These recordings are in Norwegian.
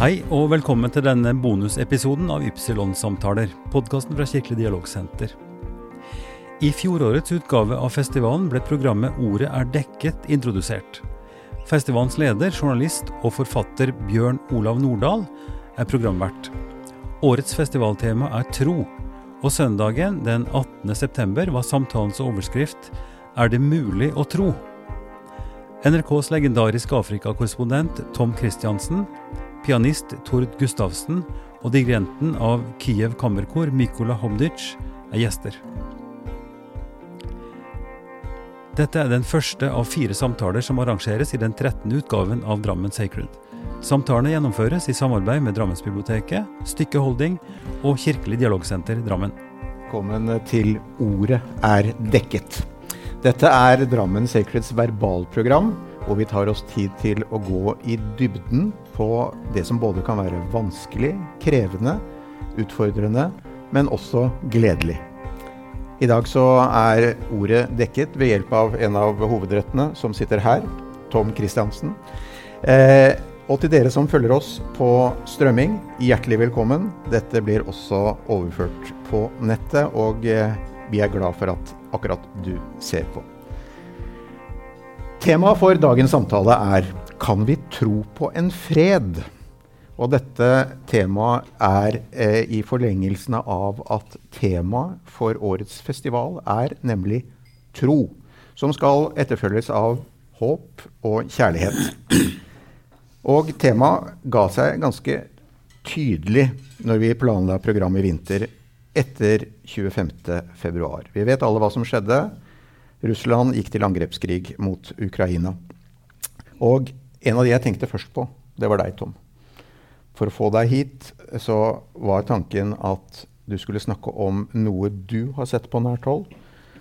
Hei og velkommen til denne bonusepisoden av Ypsilon-samtaler, podkasten fra Kirkelig dialogsenter. I fjorårets utgave av festivalen ble programmet Ordet er dekket introdusert. Festivalens leder, journalist og forfatter Bjørn Olav Nordahl er programvert. Årets festivaltema er tro, og søndagen den 18. september var samtalens overskrift Er det mulig å tro? NRKs legendariske Afrikakorrespondent Tom Christiansen Pianist Tord Gustavsen og dirigenten av Kiev kammerkor Mikola Homdic er gjester. Dette er den første av fire samtaler som arrangeres i den 13. utgaven av Drammen Sacred. Samtalene gjennomføres i samarbeid med Drammensbiblioteket, Stykke Holding og Kirkelig dialogsenter Drammen. Velkommen til Ordet er dekket. Dette er Drammen Sacreds verbalprogram og vi tar oss tid til å gå i dybden på det som både kan være vanskelig, krevende, utfordrende, men også gledelig. I dag så er ordet dekket ved hjelp av en av hovedrettene som sitter her, Tom Christiansen. Eh, og til dere som følger oss på strømming, hjertelig velkommen. Dette blir også overført på nettet, og eh, vi er glad for at akkurat du ser på. Temaet for dagens samtale er Kan vi tro på en fred? Og dette temaet er eh, i forlengelsen av at temaet for årets festival er nemlig tro. Som skal etterfølges av håp og kjærlighet. Og temaet ga seg ganske tydelig når vi planla programmet i vinter etter 25.2. Vi vet alle hva som skjedde. Russland gikk til angrepskrig mot Ukraina. Og en av de jeg tenkte først på, det var deg, Tom. For å få deg hit så var tanken at du skulle snakke om noe du har sett på nært hold.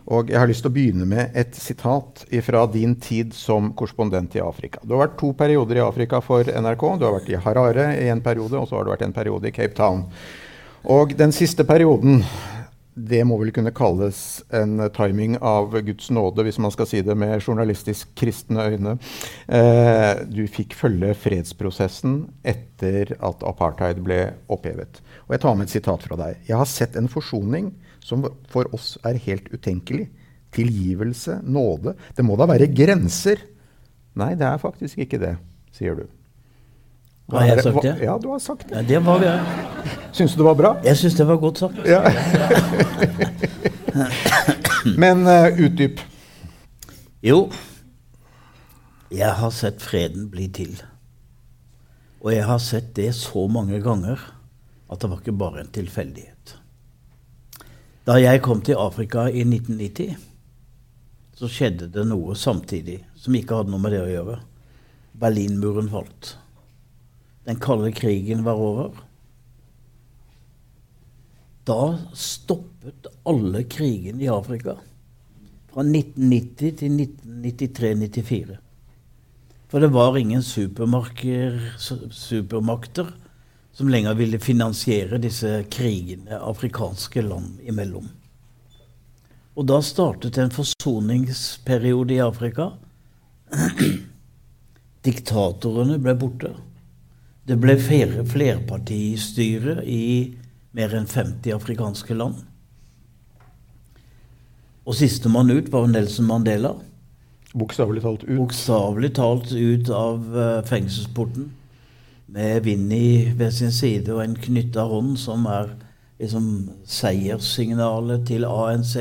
Og jeg har lyst til å begynne med et sitat fra din tid som korrespondent i Afrika. Du har vært to perioder i Afrika for NRK. Du har vært i Harare i en periode, og så har du vært en periode i Cape Town. Og den siste perioden det må vel kunne kalles en timing av Guds nåde, hvis man skal si det med journalistisk kristne øyne. Eh, du fikk følge fredsprosessen etter at apartheid ble opphevet. Og Jeg tar med et sitat fra deg. Jeg har sett en forsoning som for oss er helt utenkelig. Tilgivelse, nåde. Det må da være grenser? Nei, det er faktisk ikke det, sier du. Har jeg sagt det? Ja, du har sagt det. Ja, det var det. Syns du det var bra? Jeg syns det var godt sagt. Ja. Men uh, utdyp. Jo, jeg har sett freden bli til. Og jeg har sett det så mange ganger at det var ikke bare en tilfeldighet. Da jeg kom til Afrika i 1990, så skjedde det noe samtidig som ikke hadde noe med det å gjøre. Berlinmuren falt. Den kalde krigen var over. Da stoppet alle krigene i Afrika. Fra 1990 til 1993-94. For det var ingen supermakter som lenger ville finansiere disse krigene afrikanske land imellom. Og da startet en forsoningsperiode i Afrika. Diktatorene ble borte. Det ble flerpartistyre i mer enn 50 afrikanske land. Og sistemann ut var Nelson Mandela. Bokstavelig talt ut? Bokstavelig talt ut av uh, fengselsporten. Med Vinni ved sin side og en knytta hånd som er liksom seierssignalet til ANC.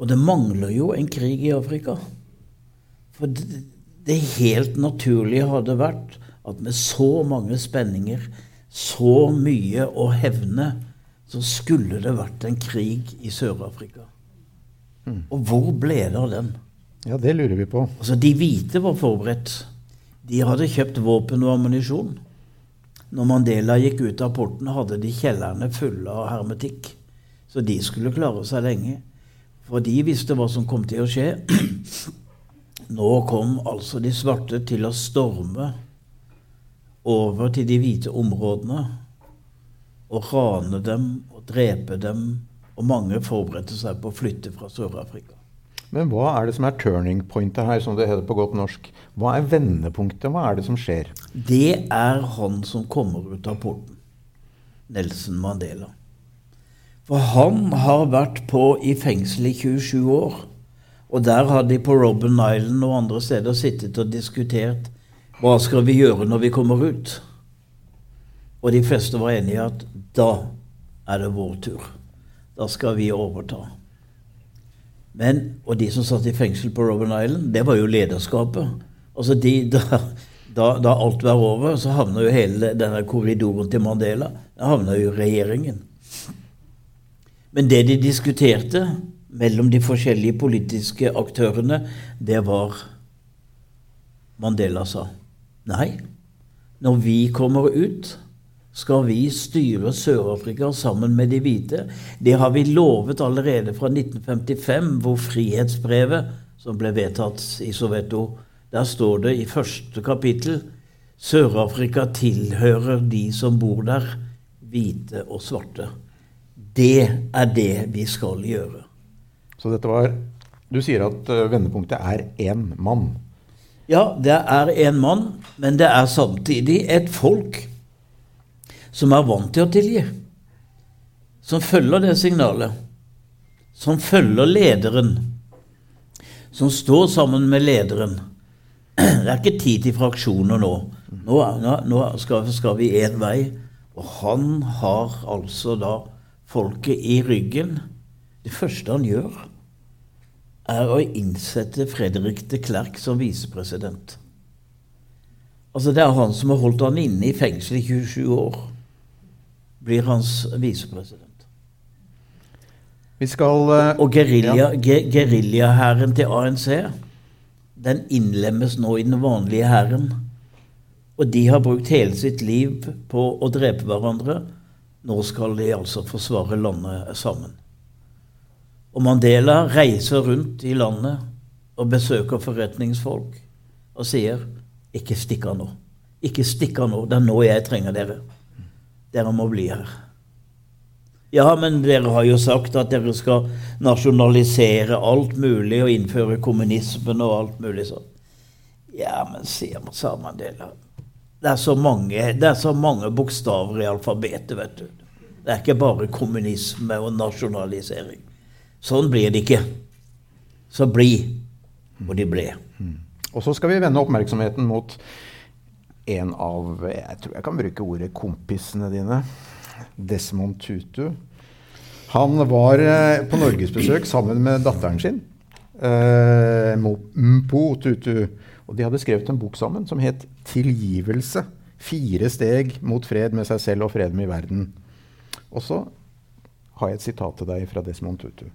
Og det mangler jo en krig i Afrika. For det, det helt naturlige hadde vært at med så mange spenninger, så mye å hevne, så skulle det vært en krig i Sør-Afrika. Mm. Og hvor ble det av den? Ja, det lurer vi på. Altså, De hvite var forberedt. De hadde kjøpt våpen og ammunisjon. Når Mandela gikk ut av porten, hadde de kjellerne fulle av hermetikk. Så de skulle klare seg lenge. For de visste hva som kom til å skje. Nå kom altså de svarte til å storme over til de hvite områdene og rane dem og drepe dem. Og mange forberedte seg på å flytte fra Sør-Afrika. Men hva er det som er turning pointet her, som det heter på godt norsk? Hva er vendepunktet? Hva er det som skjer? det er han som kommer ut av porten. Nelson Mandela. For han har vært på i fengsel i 27 år. Og der har de på Robben Island og andre steder sittet og diskutert hva skal vi gjøre når vi kommer ut. Og de fleste var enige i at da er det vår tur. Da skal vi overta. Men, Og de som satt i fengsel på Robben Island, det var jo lederskapet. Altså de, da, da, da alt var over, så havna jo hele denne korridoren til Mandela Da havna jo regjeringen. Men det de diskuterte mellom de forskjellige politiske aktørene, det var Mandela sa. Nei, når vi kommer ut, skal vi styre Sør-Afrika sammen med de hvite. Det har vi lovet allerede fra 1955, hvor frihetsbrevet, som ble vedtatt i Soveto, der står det i første kapittel Sør-Afrika tilhører de som bor der, hvite og svarte. Det er det vi skal gjøre. Så dette var Du sier at uh, vendepunktet er én mann. Ja, det er en mann, men det er samtidig et folk som er vant til å tilgi. Som følger det signalet. Som følger lederen. Som står sammen med lederen. Det er ikke tid til fraksjoner nå. Nå, nå, skal, skal, vi én vei. Og han har altså da folket i ryggen. Det første han gjør, er å innsette Fredrik de Klerk som visepresident. Altså Det er han som har holdt han inne i fengsel i 27 år. Blir hans visepresident. Vi skal uh, Og geriljahæren til ANC den innlemmes nå i den vanlige hæren. Og de har brukt hele sitt liv på å drepe hverandre. Nå skal de altså forsvare landet sammen. Og Mandela reiser rundt i landet og besøker forretningsfolk og sier ikke stikk av nå. Ikke stikk av nå. Det er nå jeg trenger dere. Dere må bli her. Ja, men dere har jo sagt at dere skal nasjonalisere alt mulig og innføre kommunismen og alt mulig sånn. Ja, men sier Mandela det er så mange, det er så mange bokstaver i alfabetet, vet du. Det er ikke bare kommunisme og nasjonalisering. Sånn blir det ikke. Så bli. hvor de ble. Mm. Og så skal vi vende oppmerksomheten mot en av Jeg tror jeg kan bruke ordet kompisene dine. Desmond Tutu. Han var eh, på norgesbesøk sammen med datteren sin, eh, Mpo Tutu. Og de hadde skrevet en bok sammen som het 'Tilgivelse'. Fire steg mot fred med seg selv og freden i verden. Og så har jeg et sitat til deg fra Desmond Tutu.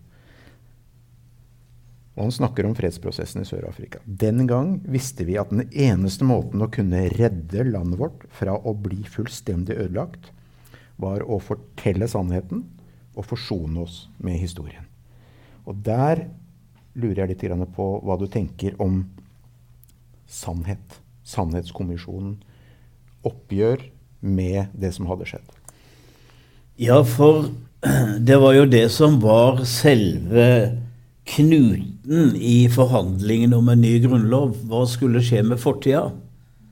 Og han snakker om fredsprosessen i Sør-Afrika. Den gang visste vi at den eneste måten å kunne redde landet vårt fra å bli fullstendig ødelagt, var å fortelle sannheten og forsone oss med historien. Og der lurer jeg litt på hva du tenker om sannhet. Sannhetskommisjonen. Oppgjør med det som hadde skjedd. Ja, for det var jo det som var selve knuten i forhandlingen om en ny grunnlov. Hva skulle skje med fortida?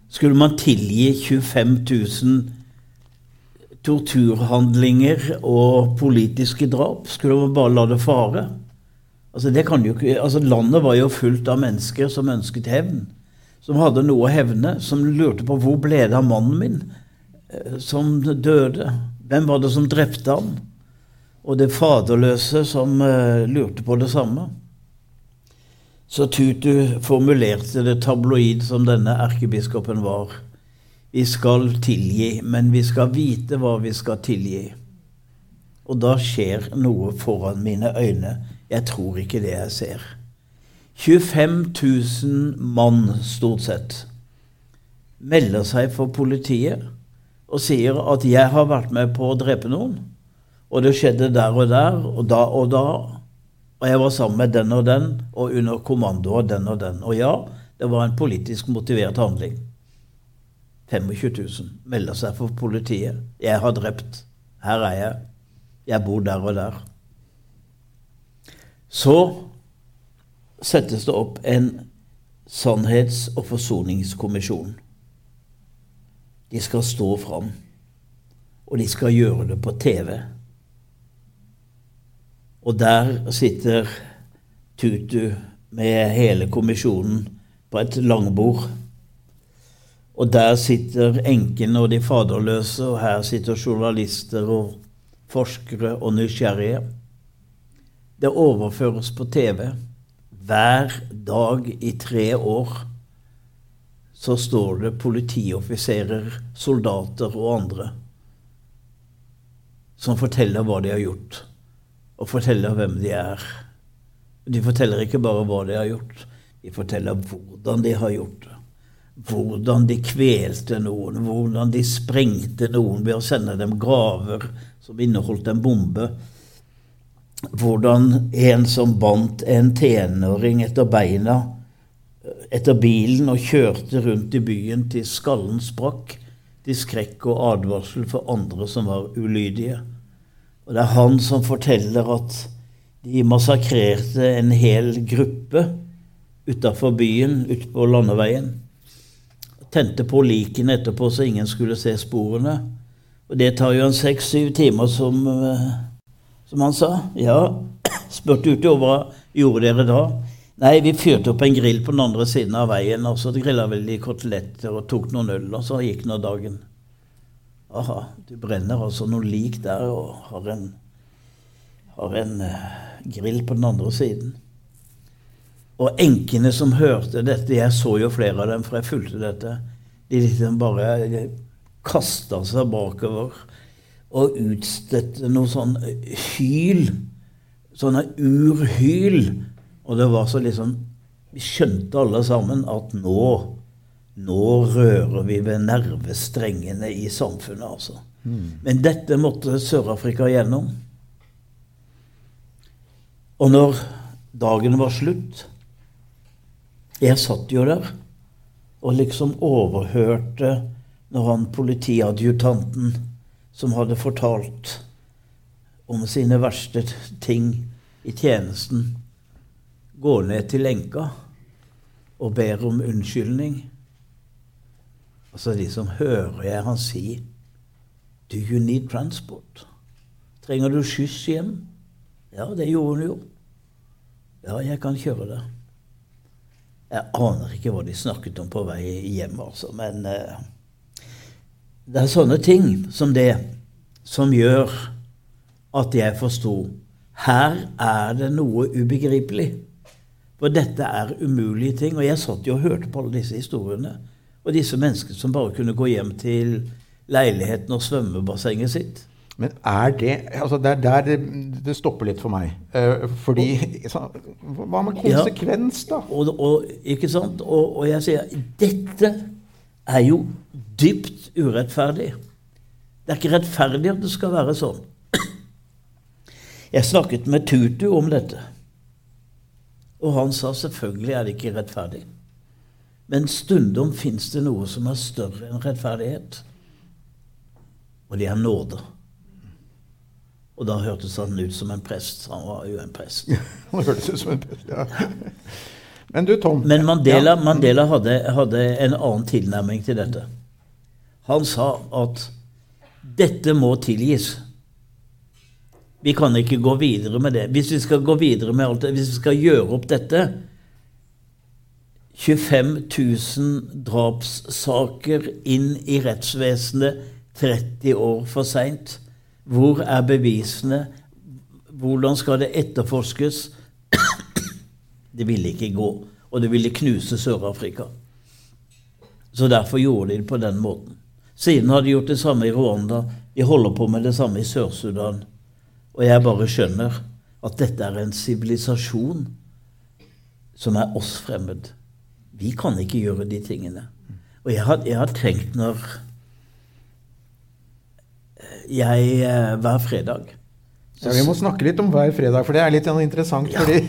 Skulle man tilgi 25 000 torturhandlinger og politiske drap? Skulle man bare la det fare? Altså, det jo, altså, landet var jo fullt av mennesker som ønsket hevn som hadde noe å hevne, som lurte på hvor ble det av mannen min eh, som døde? Hvem var det som drepte han? Og det faderløse som uh, lurte på det samme. Så Tutu formulerte det tabloid som denne erkebiskopen var. Vi skal tilgi, men vi skal vite hva vi skal tilgi. Og da skjer noe foran mine øyne. Jeg tror ikke det jeg ser. 25 000 mann, stort sett, melder seg for politiet og sier at 'jeg har vært med på å drepe noen', og det skjedde der og der, og da og da, og jeg var sammen med den og den, og under kommando av den og den. Og ja, det var en politisk motivert handling. 25 000 melder seg for politiet. 'Jeg har drept. Her er jeg. Jeg bor der og der.' Så settes det opp en sannhets- og forsoningskommisjon. de skal stå fram. Og de skal gjøre det på TV. Og der sitter Tutu med hele kommisjonen på et langbord. Og der sitter enkene og de faderløse, og her sitter journalister og forskere og nysgjerrige. Det overføres på TV. Hver dag i tre år så står det politioffiserer, soldater og andre som forteller hva de har gjort, og forteller hvem de er. De forteller ikke bare hva de har gjort, de forteller hvordan de har gjort det. Hvordan de kvelte noen, hvordan de sprengte noen ved å sende dem graver som inneholdt en bombe. Hvordan en som bandt en tenåring etter beina etter bilen og kjørte rundt i byen til skallen sprakk, til skrekk og advarsel for andre som var ulydige. Og det er han som forteller at de massakrerte en hel gruppe utafor byen, ute på landeveien. Tente på likene etterpå så ingen skulle se sporene. Og det tar jo en seks-syv timer, som, eh, som han sa. Ja, spurte utover hva gjorde dere da? Nei, vi fyrte opp en grill på den andre siden av veien, og så grilla vi de koteletter og tok noen øl, og så gikk nå dagen. Aha, du brenner altså noe lik der og har en, har en uh, grill på den andre siden. Og enkene som hørte dette, jeg så jo flere av dem, for jeg fulgte dette, de liksom bare kasta seg bakover og utstøtte noe sånn hyl. Sånne urhyl og det var så liksom Vi skjønte alle sammen at nå nå rører vi ved nervestrengene i samfunnet, altså. Mm. Men dette måtte Sør-Afrika gjennom. Og når dagen var slutt Jeg satt jo der og liksom overhørte når han politiadjutanten som hadde fortalt om sine verste ting i tjenesten, går ned til lenka og ber om unnskyldning. Og så liksom hører jeg han si Do you need transport? Trenger du skyss hjem? Ja, det gjorde hun jo. Ja, jeg kan kjøre det. Jeg aner ikke hva de snakket om på vei hjem, altså, men eh, det er sånne ting som det som gjør at jeg forsto her er det noe ubegripelig. For dette er umulige ting. Og jeg satt jo og hørte på alle disse historiene. Og disse menneskene som bare kunne gå hjem til leiligheten og svømmebassenget sitt. Men er det altså Det er der det, stopper litt for meg. Uh, fordi og, Hva med konsekvens, da? Og, og, ikke sant? Og, og, jeg sier dette er jo dypt urettferdig. Det er ikke rettferdig at det skal være sånn. Jeg snakket med Tutu om dette. Og han sa selvfølgelig er det ikke rettferdig. Men stundom fins det noe som er større enn rettferdighet. Og det er nåde. Og da hørtes han ut som en prest. Han var jo en prest. han hørtes ut som en prest, ja. Men du, Tom Men Mandela, ja. Mandela hadde, hadde, en annen tilnærming til dette. Han sa at dette må tilgis. Vi kan ikke gå videre med det. Hvis vi skal gå videre med alt det, hvis vi skal gjøre opp dette 25 000 drapssaker inn i rettsvesenet 30 år for seint. Hvor er bevisene? Hvordan skal det etterforskes? Det ville ikke gå, og det ville knuse Sør-Afrika. Så derfor gjorde de det på den måten. Siden har de gjort det samme i Rwanda. De holder på med det samme i Sør-Sudan. Og jeg bare skjønner at dette er en sivilisasjon som er oss fremmed. Vi kan ikke gjøre de tingene. Og jeg har, jeg har tenkt når jeg eh, Hver fredag ja, Vi må snakke litt om hver fredag, for det er litt interessant. Ja. fordi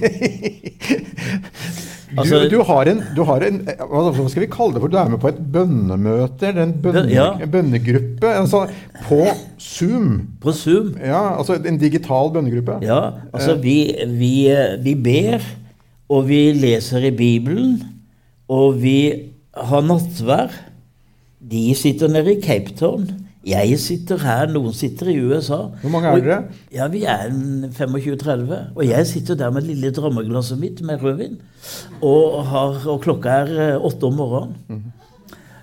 Altså, du, du, har en, du, har en, Hva skal vi kalle det for? Du er med på et bønnemøte? En bønne, ja. bønnegruppe? Altså, på Zoom? På Zoom. Ja, altså En digital bønnegruppe? Ja. altså vi, vi, vi ber, og vi leser i Bibelen, og vi har nattvær. De sitter nede i Cape Town. Jeg sitter her, noen sitter i USA. Hvor mange er dere? Ja, Vi er 25-30. Og jeg sitter der med det lille drømmeglasset mitt med rødvin. Og, har, og klokka er eh, åtte om morgenen. Mm.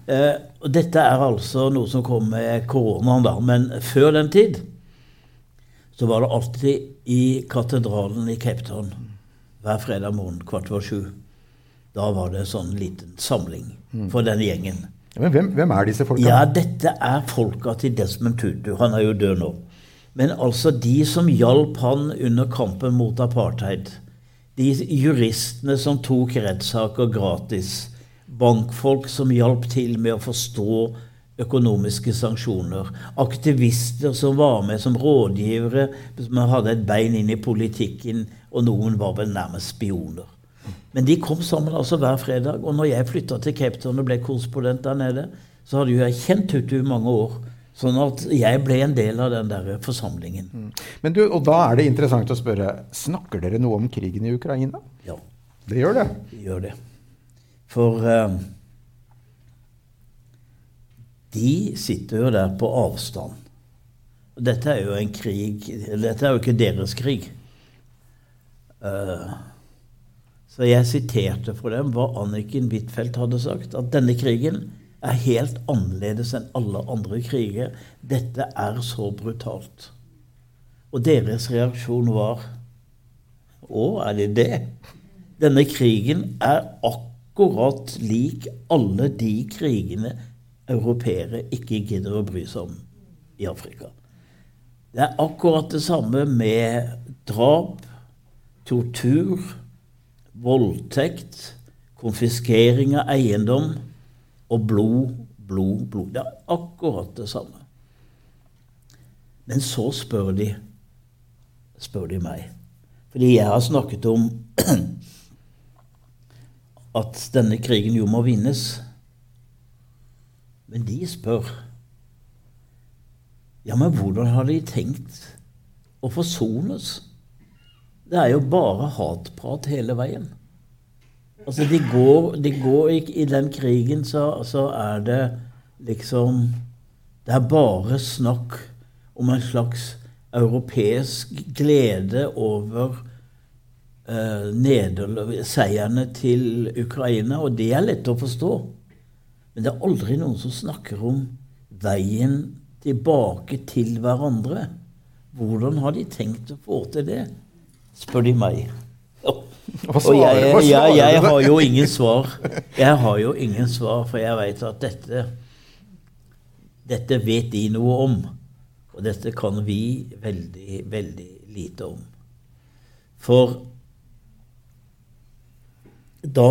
Eh, og dette er altså noe som kom med koronaen, da. Men før den tid så var det alltid i katedralen i Cape Town hver fredag morgen kvart over sju. Da var det sånn liten samling for den gjengen. Men hvem, hvem er disse folka? Ja, dette er folka til Desmond Tutu. Han er jo død nå. Men altså de som hjalp han under kampen mot apartheid. De juristene som tok rettssaker gratis. Bankfolk som hjalp til med å forstå økonomiske sanksjoner. Aktivister som var med som rådgivere, som hadde et bein inn i politikken, og noen var vel nærmest spioner. Men de kom sammen altså hver fredag. Og når jeg flytta til Cape Town og ble korrespondent der nede, så hadde jo jeg kjent Tutu i mange år. Sånn at jeg ble en del av den der forsamlingen. Mm. Men du, Og da er det interessant å spørre, snakker dere noe om krigen i Ukraina? Ja. Det gjør det? Det gjør det. For eh, de sitter jo der på avstand. Dette er jo en krig Dette er jo ikke deres krig. Uh, så jeg siterte for dem hva Anniken Huitfeldt hadde sagt. At denne krigen er helt annerledes enn alle andre kriger. Dette er så brutalt. Og deres reaksjon var Å, er det det? Denne krigen er akkurat lik alle de krigene europeere ikke gidder å bry seg om i Afrika. Det er akkurat det samme med drap, tortur voldtekt, konfiskering av eiendom og blod, blod, blod. Det er akkurat det samme. Men så spør de, spør de meg. Fordi jeg har snakket om at denne krigen jo må vinnes. Men de spør Ja, men hvordan har de tenkt å forsones? Det er jo bare hatprat hele veien. Altså, de går, de går ikke I den krigen så, så, er det liksom Det er bare snakk om en slags europeisk glede over uh, seierne til Ukraina, og det er lett å forstå. Men det er aldri noen som snakker om veien tilbake til hverandre. Hvordan har de tenkt å få til det? Spør de meg. Og jeg, jeg, jeg, har jo ingen svar. Jeg har jo ingen svar, for jeg veit at dette Dette vet de noe om. Og dette kan vi veldig, veldig lite om. For da,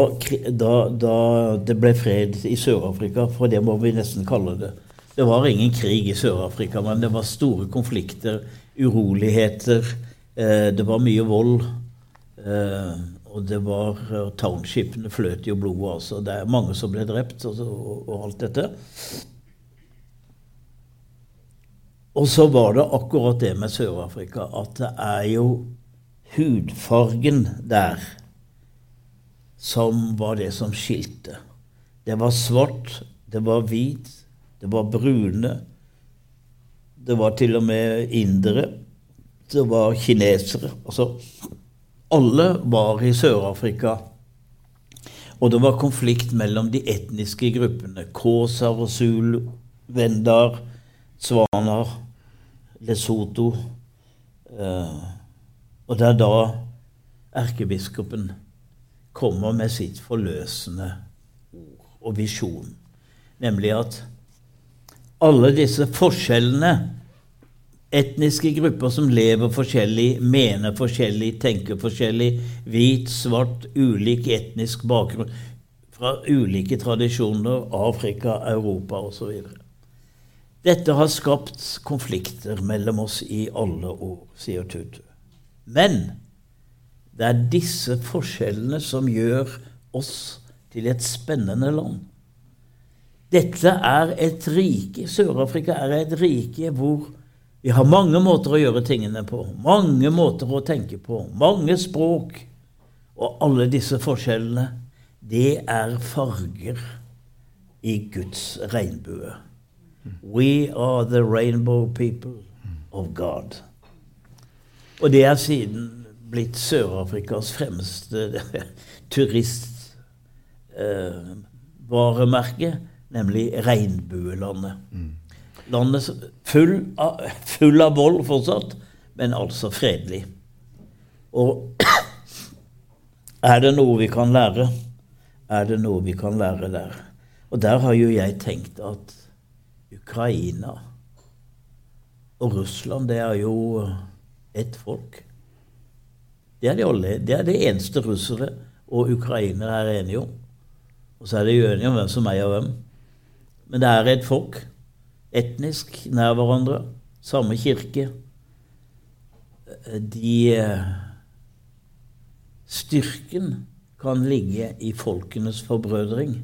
da, da det ble fred i Sør-Afrika, for det må vi nesten kalle det Det var ingen krig i Sør-Afrika, men det var store konflikter, uroligheter det var mye vold. Eh, og det var Townshipene fløt jo blodet, altså. Det er mange som ble drept, og, og, og alt dette. Og så var det akkurat det med Sør-Afrika at det er jo hudfargen der som var det som skilte. Det var svart, det var hvit, det var brune. Det var til og med indere det var kinesere. Altså alle var i Sør-Afrika. Og det var konflikt mellom de etniske gruppene. Kåsar og Zulu, Vendar, Svanar, Lesotho. Uh, og det er da erkebiskopen kommer med sitt forløsende ord og visjon, nemlig at alle disse forskjellene etniske grupper som lever forskjellig, mener forskjellig, tenker forskjellig. Hvit, svart, ulik etnisk bakgrunn. Fra ulike tradisjoner. Afrika, Europa osv. Dette har skapt konflikter mellom oss i alle år, sier Tutu. Men det er disse forskjellene som gjør oss til et spennende land. Dette er et rike, Sør-Afrika er et rike hvor vi har mange måter å gjøre tingene på, mange måter å tenke på, mange språk. Og alle disse forskjellene, det er farger i Guds regnbue. We are the rainbow people of God. Og det er siden blitt Sør-Afrikas fremste turistvaremerke, eh, nemlig regnbuelandet. Landet full av, full av vold fortsatt, men altså fredelig. Og er det noe vi kan lære, er det noe vi kan lære der. Og der har jo jeg tenkt at Ukraina og Russland, det er jo ett folk. Det er, de det er det eneste russere og ukrainere er enige om. Og så er de uenige om hvem som eier hvem. Men det er et folk. Etnisk nær hverandre. Samme kirke. De Styrken kan ligge i folkenes forbrødring.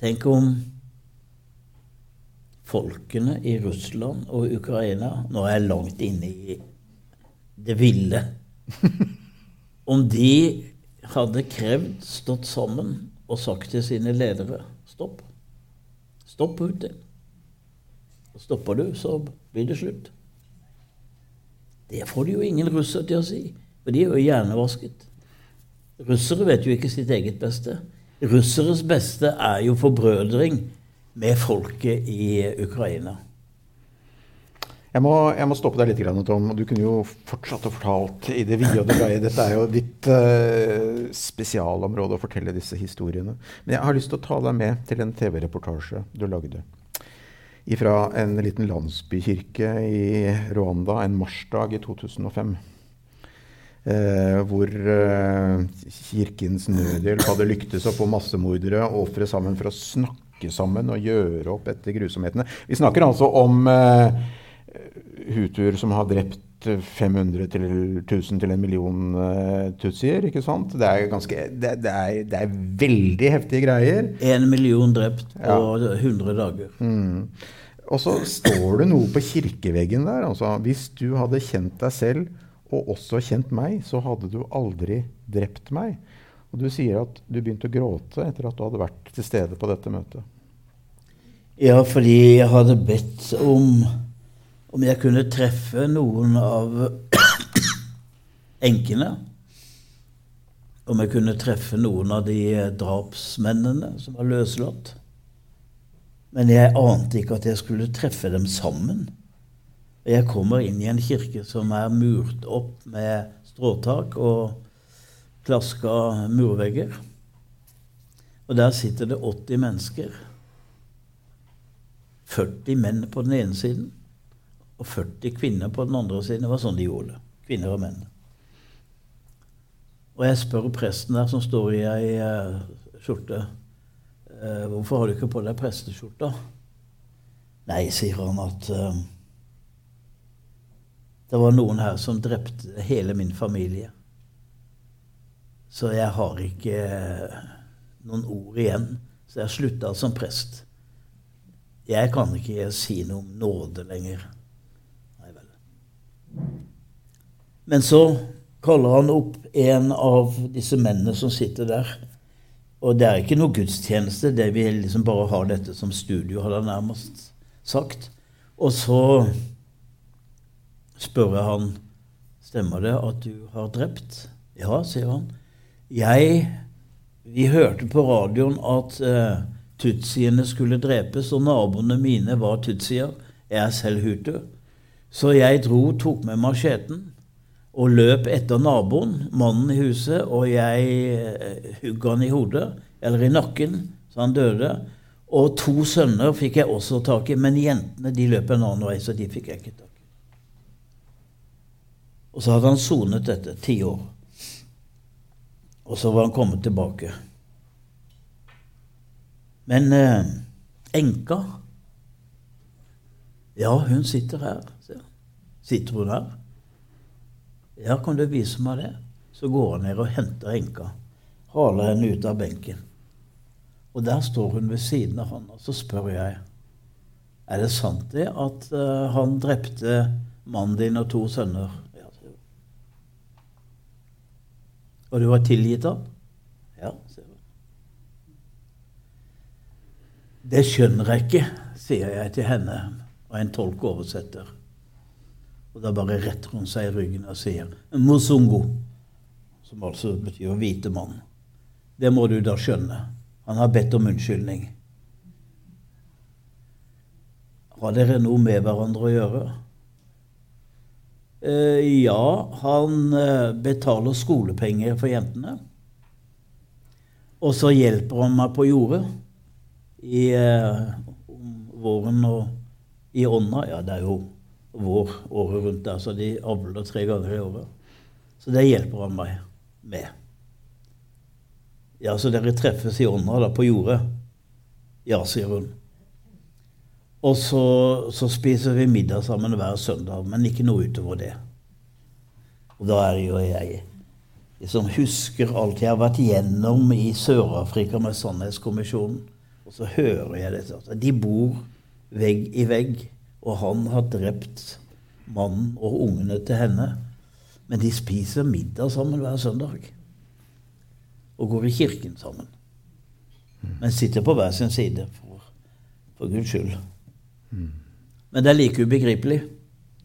Tenk om folkene i Russland og Ukraina Nå er jeg langt inne i det ville. Om de hadde krevd, stått sammen og sagt til sine ledere stopp. Stopp Putin. Stopper du, så blir det slutt. Det får det jo ingen russer til å si. For de er jo hjernevasket. Russere vet jo ikke sitt eget beste. Russeres beste er jo forbrødring med folket i Ukraina. Jeg må, jeg må stoppe deg litt, Tom. Du kunne jo fortsatt å fortalt i det vide og det brede. Dette er jo ditt uh, spesialområde å fortelle disse historiene. Men jeg har lyst til å ta deg med til en TV-reportasje du lagde. Fra en liten landsbykirke i Rwanda en marsdag i 2005. Eh, hvor eh, Kirkens Nødhjelp hadde lyktes å få massemordere og ofre sammen for å snakke sammen og gjøre opp etter grusomhetene. Vi snakker altså om hutuer som har drept 500 til 1000 til en million uh, tutsier. ikke sant? Det er, ganske, det, det, er, det er, veldig heftige greier. En million drept på ja. 100 dager. Mm. Og så står det noe på kirkeveggen der. altså Hvis du hadde kjent deg selv og også kjent meg, så hadde du aldri drept meg. Og du sier at du begynte å gråte etter at du hadde vært til stede på dette møtet. Ja, fordi jeg hadde bedt om om jeg kunne treffe noen av enkene. Om jeg kunne treffe noen av de drapsmennene som var løslatt. Men jeg ante ikke at jeg skulle treffe dem sammen. Jeg kommer inn i en kirke som er murt opp med stråtak og klaska murvegger. Og der sitter det 80 mennesker. 40 menn på den ene siden og 40 kvinner på den andre siden. Det var sånn de gjorde det. Kvinner og menn. Og jeg spør presten der som står i ei uh, skjorte uh, Hvorfor har du ikke på deg presteskjorta? Nei, sier han at uh, det var noen her som drepte hele min familie. Så jeg har ikke noen ord igjen. Så jeg slutta som prest. Jeg kan ikke si noe om nåde lenger. Men så kaller han opp en av disse mennene som sitter der. Og det er ikke noe gudstjeneste, det vi liksom bare har dette som studio, hadde han nærmest sagt. Og så spør jeg han stemmer det at du har drept. Ja, sier han. Jeg Vi hørte på radioen at uh, tutsiene skulle drepes, og naboene mine var tutsier. Jeg er selv hutu. Så jeg dro, tok med macheten og løp etter naboen, mannen i huset, og jeg uh, hugg han i hodet, eller i nakken, så han døde. Og to sønner fikk jeg også tak i, men jentene de løp en annen vei, så de fikk jeg ikke tak i. Og så hadde han sonet dette ti år. Og så var han kommet tilbake. Men eh, enka Ja, hun sitter her. Sitter hun her? Ja, kan du vise meg det? Så går han ned og henter enka. Haler henne ut av benken. Og der står hun ved siden av han, og så spør jeg er det sant det at uh, han drepte mannen din og to sønner Ja, sier hun. og du har tilgitt ham? Ja, sier hun. Det skjønner jeg ikke, sier jeg til henne, og en tolk oversetter. Og da bare retter hun seg i ryggen og sier 'Mosungo', som altså betyr 'hvite mann'. Det må du da skjønne. Han har bedt om unnskyldning. Har dere noe med hverandre å gjøre? Eh, ja, han eh, betaler skolepenger for jentene. Og så hjelper han meg på jordet i eh, våren og i ånda. Ja, det er jo vår året rundt der, så de avler tre ganger i året. Så det hjelper han meg med. Ja, så dere treffes i ånda da, på jordet? Ja, sier hun. Og så, så, spiser vi middag sammen hver søndag, men ikke noe utover det. Og da er jo jeg som husker alt jeg har vært gjennom i Sør-Afrika med Sannhetskommisjonen. Og så hører jeg dette. De bor vegg i vegg, og han har drept mannen og ungene til henne. Men de spiser middag sammen hver søndag. Og går i kirken sammen. Men sitter på hver sin side, for, for Guds skyld. Men det er like ubegripelig.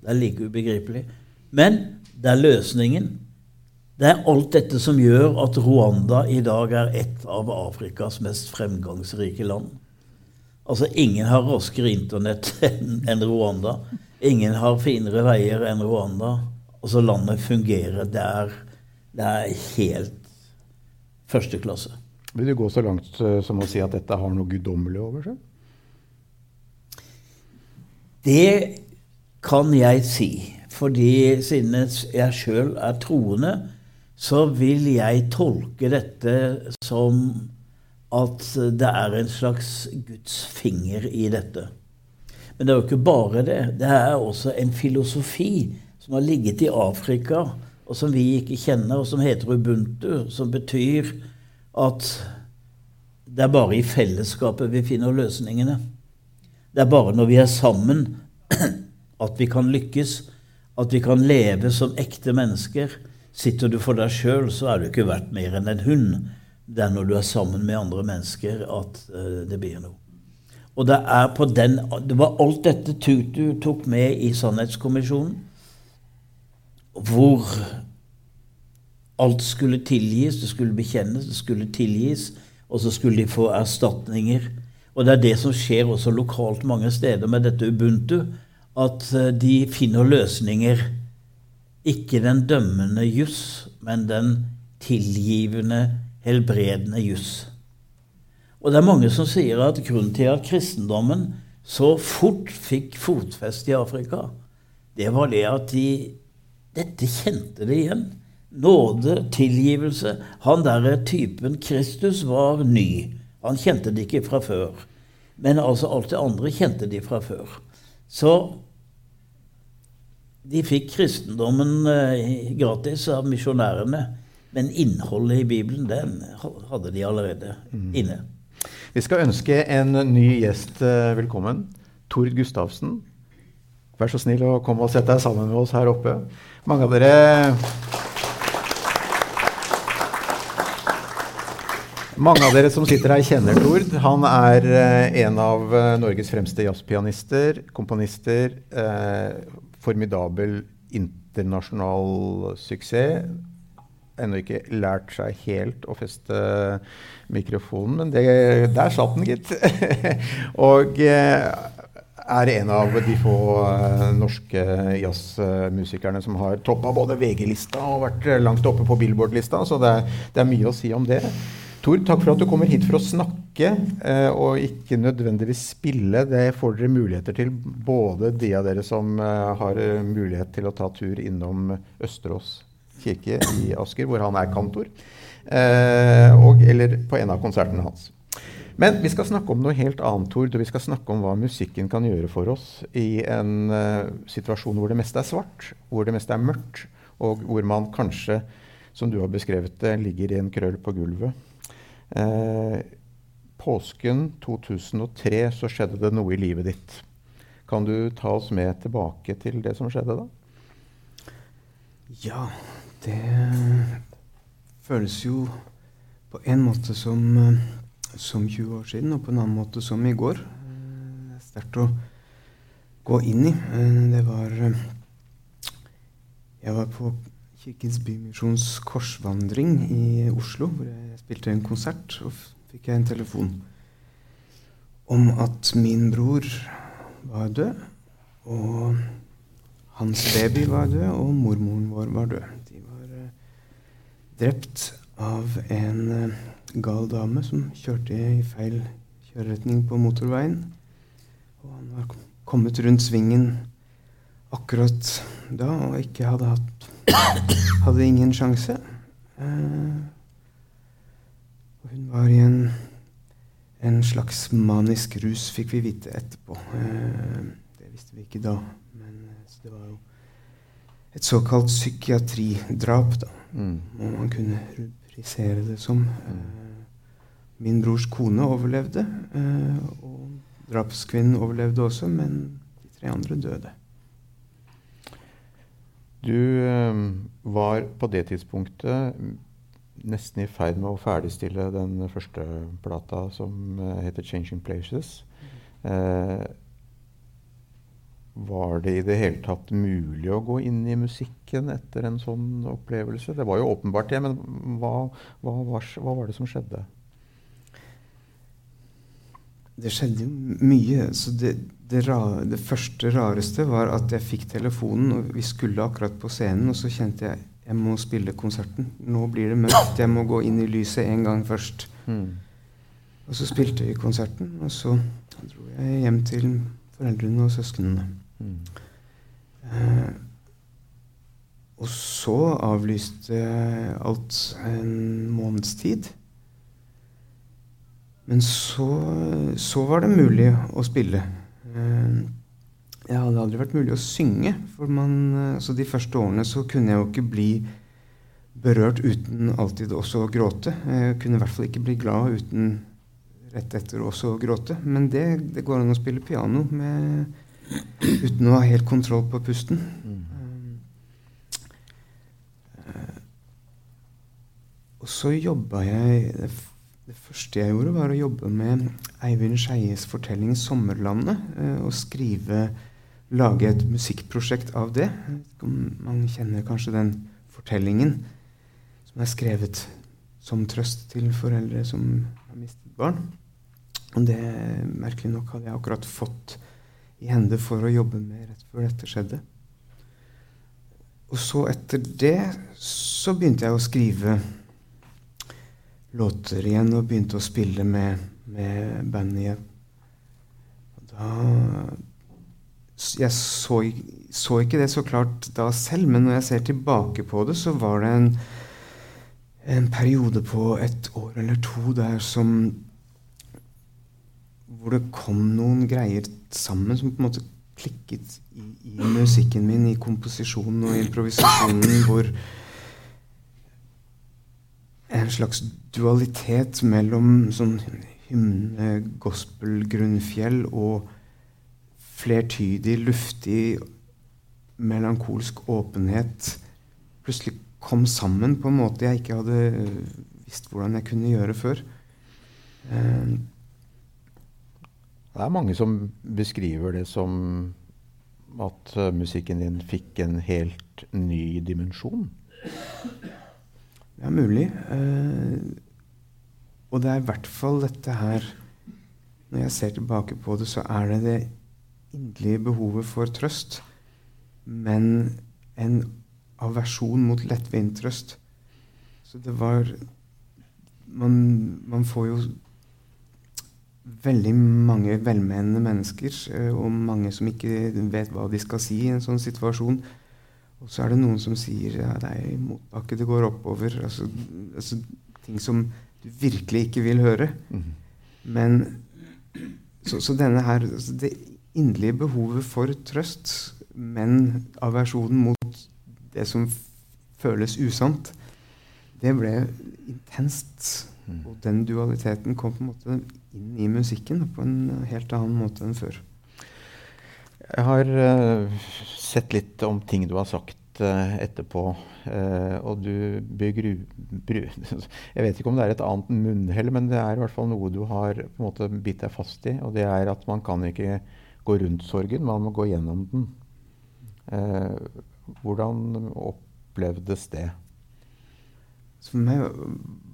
Det er like ubegripelig. Men det er løsningen. Det er alt dette som gjør at Rwanda i dag er et av Afrikas mest fremgangsrike land. Altså, ingen har raskere internett enn Rwanda. Ingen har finere veier enn Rwanda. Altså, landet fungerer. Det er, det er helt første klasse. Vil du gå så langt eh, som å si at dette har noe guddommelig over seg? Det kan jeg si. Fordi siden jeg sjøl er troende, så vil jeg tolke dette som at det er en slags Guds finger i dette. Men det er jo ikke bare det. Det er også en filosofi som har ligget i Afrika, og som vi ikke kjenner, og som heter ubuntu, som betyr at det er bare i fellesskapet vi finner løsningene. Det er bare når vi er sammen at vi kan lykkes, at vi kan leve som ekte mennesker. Sitter du for deg sjøl, så er du ikke verdt mer enn en hund. Det er når du er sammen med andre mennesker at uh, det blir noe. Og det er på den Det var alt dette Tutu tok med i Sannhetskommisjonen, hvor alt skulle tilgis, det skulle bekjennes, det skulle tilgis, og så skulle de få erstatninger og det er det som skjer også lokalt mange steder med dette ubuntu, at eh, de finner løsninger. Ikke den dømmende juss, men den tilgivende, helbredende juss. Og det er mange som sier at grunnen til at kristendommen så fort fikk fotfeste i Afrika, det var det at de Dette kjente de igjen. Nåde, tilgivelse. Han derre typen Kristus var ny. Han kjente det ikke fra før. Men altså alt det andre kjente de fra før. Så de fikk kristendommen eh, gratis av misjonærene. Men innholdet i Bibelen, den hadde de allerede mm. inne. Vi skal ønske en ny gjest eh, velkommen. Tord Gustavsen. Vær så snill å komme og sette deg sammen med oss her oppe. Mange av dere Mange av dere som sitter her, kjenner Tord. Han er eh, en av eh, Norges fremste jazzpianister, komponister. Eh, formidabel internasjonal suksess. Ennå ikke lært seg helt å feste mikrofonen, men det, der satt den, gitt. og eh, er en av de få uh, norske jazzmusikerne som har toppa både VG-lista og vært langt oppe på Billboard-lista, så det, det, er mye å si om det. Tor, takk for at du kommer hit for å snakke, eh, og ikke nødvendigvis spille. Det får dere muligheter til, både de av dere som eh, har eh, mulighet til å ta tur innom Østerås kirke i Asker, hvor han er kantor, og, eller på en av konsertene hans. Men vi skal snakke om noe helt annet, Tord, og vi skal snakke om hva musikken kan gjøre for oss i en situasjon hvor det meste er svart, hvor det meste er mørkt, og hvor man kanskje, som du har beskrevet det, ligger i en krøll på gulvet. Eh, påsken 2003 så skjedde det noe i livet ditt. Kan du ta oss med tilbake til det som skjedde da? Ja, det føles jo på en måte som eh, som 20 år siden, og på en annen måte som i går. Er sterkt å gå inn i. Det var Jeg var på Kirkens Bymisjons korsvandring i Oslo, hvor jeg spilte en konsert. Og fikk jeg en telefon om at min bror var død, og hans baby var død, og mormoren vår var død. Drept av en uh, gal dame som kjørte i feil kjøreretning på motorveien. Og han var kommet rundt svingen akkurat da og ikke hadde hatt Hadde ingen sjanse. Eh, hun var i en en slags manisk rus, fikk vi vite etterpå. Eh, det visste vi ikke da. Men eh, det var jo et såkalt psykiatridrap, da. Mm. Må man kunne rubrisere det som. Eh, min brors kone overlevde, og drapskvinnen overlevde også, men de tre andre døde. Du var på det tidspunktet nesten i ferd med å ferdigstille den første plata som heter 'Changing Places'. Uh, var det i det hele tatt mulig å gå inn i musikken etter en sånn opplevelse? Det var jo åpenbart det, men hva, hva, var, hva var, det som skjedde? Det skjedde jo mye. Så det, det, ra, det første rareste var at jeg fikk telefonen, og vi skulle akkurat på scenen, og så kjente jeg jeg må spille konserten. Nå blir det mørkt. Jeg må gå inn i lyset en gang først. Mm. Og så spilte vi konserten, og så dro jeg hjem til foreldrene og søsknene. Eh, og så avlyste alt en måneds tid. Men så, så var det mulig å spille. Eh, det hadde aldri vært mulig å synge. For man, altså de første årene så kunne jeg jo ikke bli berørt uten alltid også å gråte. Jeg kunne i hvert fall ikke bli glad uten rett etter også å gråte. Men det, det går an å spille piano med, uten å ha helt kontroll på pusten. Mm. Uh, og så jobba jeg det, første jeg gjorde, var å jobbe med Eivind Skeies fortelling 'Sommerlandet'. Uh, og skrive lage et musikkprosjekt av det. Man kjenner kanskje den fortellingen som er skrevet som trøst til foreldre som har mistet barn. Og det merkelig nok hadde jeg akkurat fått i hende for å jobbe med rett før dette skjedde. Og så etter det så begynte jeg å skrive låter igjen og begynte å spille med, med bandet igjen. Og da jeg så, så, ikke det så klart da selv, men når jeg ser tilbake på det, så var det en, en periode på et år eller to der som Hvor det kom noen greier sammen som på en måte klikket i, i musikken min, i komposisjonen og improvisasjonen, hvor en slags dualitet mellom sånn hymne, gospel, grunnfjell og flertydig, luftig, melankolsk åpenhet plutselig kom sammen på en måte jeg ikke hadde visst hvordan jeg kunne gjøre før. Uh, det er mange som beskriver det som at uh, musikken din fikk en helt ny dimensjon. Det er mulig. Uh, og det er i hvert fall dette her Når jeg ser tilbake på det, så er det det inderlige behovet for trøst, men en aversjon mot lettvint trøst. Så det var man, man, får jo veldig mange velmenende mennesker, eh, og mange som ikke vet hva de skal si i en sånn situasjon. Og så er det noen som sier ja, det er motbakke det går oppover. Altså, altså, ting som du virkelig ikke vil høre. Mm. Men så, så, denne her altså, det inderlige behovet for trøst, men aversjonen mot det som føles usant, det ble intenst. Mm. Og den dualiteten kom på en måte inn i musikken på en helt annen måte enn før. Jeg har uh, sett litt om ting du har sagt uh, etterpå. Uh, og du bygger Jeg vet ikke om det er et annet munnhell, men det er i hvert fall noe du har på en måte bitt deg fast i. Og det er at man kan ikke gå rundt sorgen, man må gå gjennom den. Hvordan opplevdes det? For meg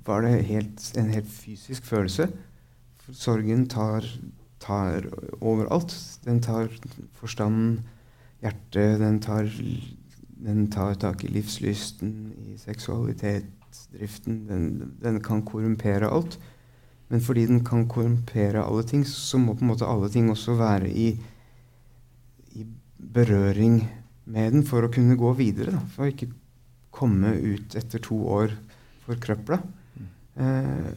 var det helt, en helt fysisk følelse. Sorgen tar, tar overalt. Den tar forstanden, hjertet, den tar, den tar tak i livslysten, i seksualitetsdriften. Den, den kan korrumpere alt. Men fordi den kan korrumpere alle ting, så må på en måte alle ting også være i, i berøring med den for å kunne gå videre. Da. For å ikke komme ut etter to år forkrøpla. Mm. Eh,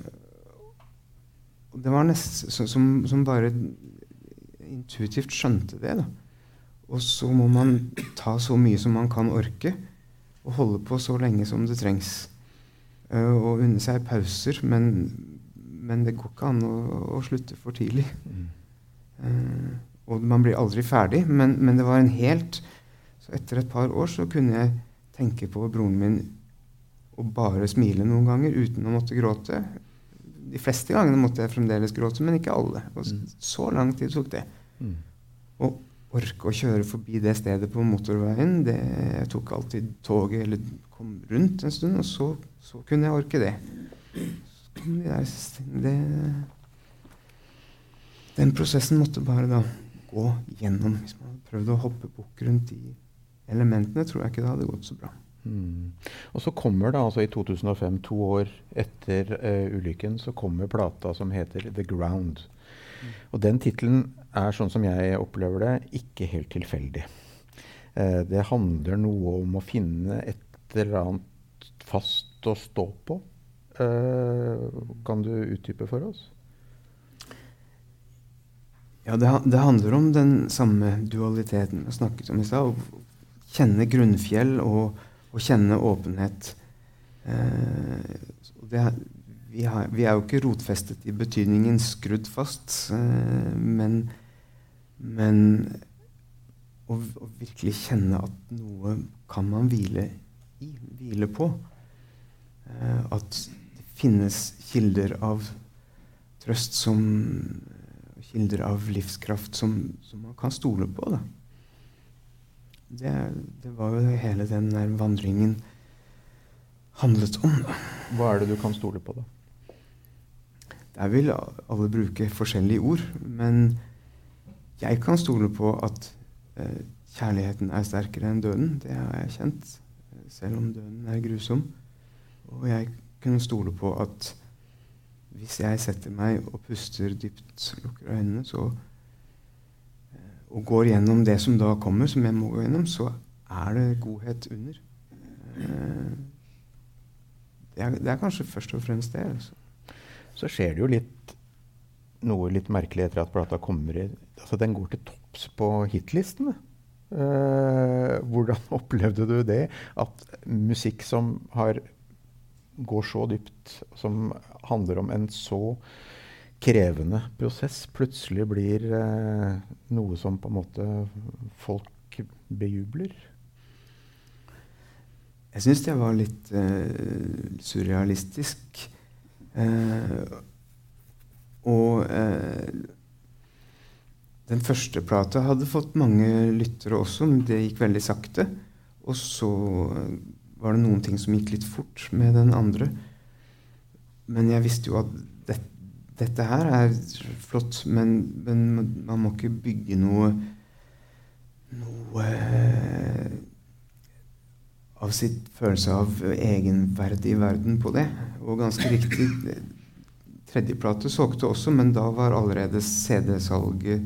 det var nesten som, som, bare intuitivt skjønte det. da. Og så må man ta så mye som man kan orke, og holde på så lenge som det trengs. Uh, og unne seg pauser, men, men, det går ikke an å, å slutte for tidlig. Uh, og man blir aldri ferdig, men, men, det var en helt Så etter et par år så kunne jeg tenke på broren min og bare smile noen ganger uten å måtte gråte. De fleste gangene måtte jeg fremdeles gråte, men ikke alle. Og mm. så lang tid tok det. Mm. Å orke å kjøre forbi det stedet på motorveien det, Jeg tok alltid toget eller kom rundt en stund, og så, så kunne jeg orke det. det. Den prosessen måtte bare da gå gjennom. Hvis man hadde prøvd å hoppe bukk rundt de elementene, tror jeg ikke det hadde gått så bra. Mm. Og så kommer da altså i 2005, to år etter uh, ulykken, så kommer plata som heter The Ground. Mm. Og den tittelen er, sånn som jeg opplever det, ikke helt tilfeldig. Uh, det handler noe om å finne et eller annet fast å stå på. Uh, kan du utdype for oss? Ja, det, det, handler om den samme dualiteten vi snakket om i stad. Kjenne grunnfjell og å kjenne åpenhet. Eh, det, vi, har, vi, er jo ikke rotfestet i betydningen skrudd fast, eh, men, men å, å, virkelig kjenne at noe kan man hvile i, hvile på. Eh, at det finnes kilder av trøst som Kilder av livskraft som, som man kan stole på. da. Det, det, var jo hele den der vandringen handlet om. Hva er det du kan stole på, da? Der vil alle bruke forskjellige ord. Men jeg kan stole på at eh, kjærligheten er sterkere enn døden. Det har jeg kjent, selv om døden er grusom. Og jeg kunne stole på at hvis jeg setter meg og puster dypt, lukker øynene, så og går gjennom det som da kommer, som jeg må gå gjennom, så er det godhet under. Eh, det er, det er kanskje først og fremst det. Altså. Så skjer det jo litt noe litt merkelig etter at plata kommer i altså Den går til topps på hitlistene. Uh, hvordan opplevde du det? At musikk som har, går så dypt, som handler om en så krevende prosess plutselig blir eh, noe som på en måte folk bejubler? Jeg syns det var litt eh, surrealistisk. Eh, og eh, den første plata hadde fått mange lyttere også, men det gikk veldig sakte. Og så var det noen ting som gikk litt fort med den andre. Men jeg visste jo at dette her er flott, men, men, man må ikke bygge noe noe eh, av sitt følelse av egenverdig verden på det. Og ganske riktig Tredjeplate solgte også, men da var allerede CD-salget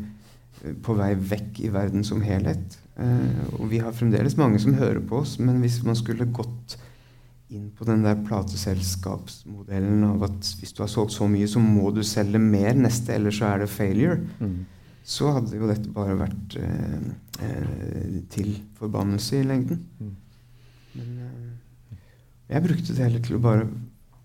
eh, på vei vekk i verden som helhet. Eh, og vi har fremdeles mange som hører på oss, men hvis man skulle gått inn på den der plateselskapsmodellen av at hvis du har solgt så mye, så må du selge mer neste, ellers så er det failure. Mm. Så hadde jo dette bare vært eh, eh, til forbannelse i lengden. Mm. Men eh, jeg brukte det heller til å bare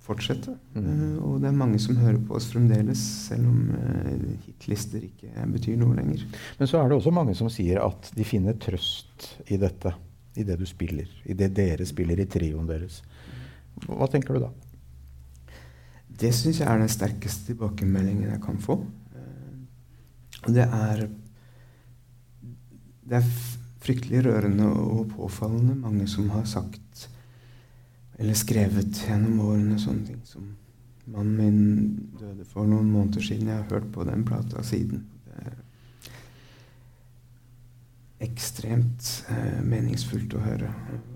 fortsette. Mm. Eh, og det er mange som hører på oss fremdeles, selv om uh, hitlister ikke betyr noe lenger. Men så er det også mange som sier at de finner trøst i dette. I det du spiller, i det dere spiller i trioen deres. Hva tenker du da? Det syns jeg er den sterkeste tilbakemeldingen jeg kan få. Og det er Det er fryktelig rørende og påfallende mange som har sagt eller skrevet gjennom årene sånne ting som Mannen min døde for noen måneder siden. Jeg har hørt på den plata siden. Det er ekstremt eh, meningsfullt å høre.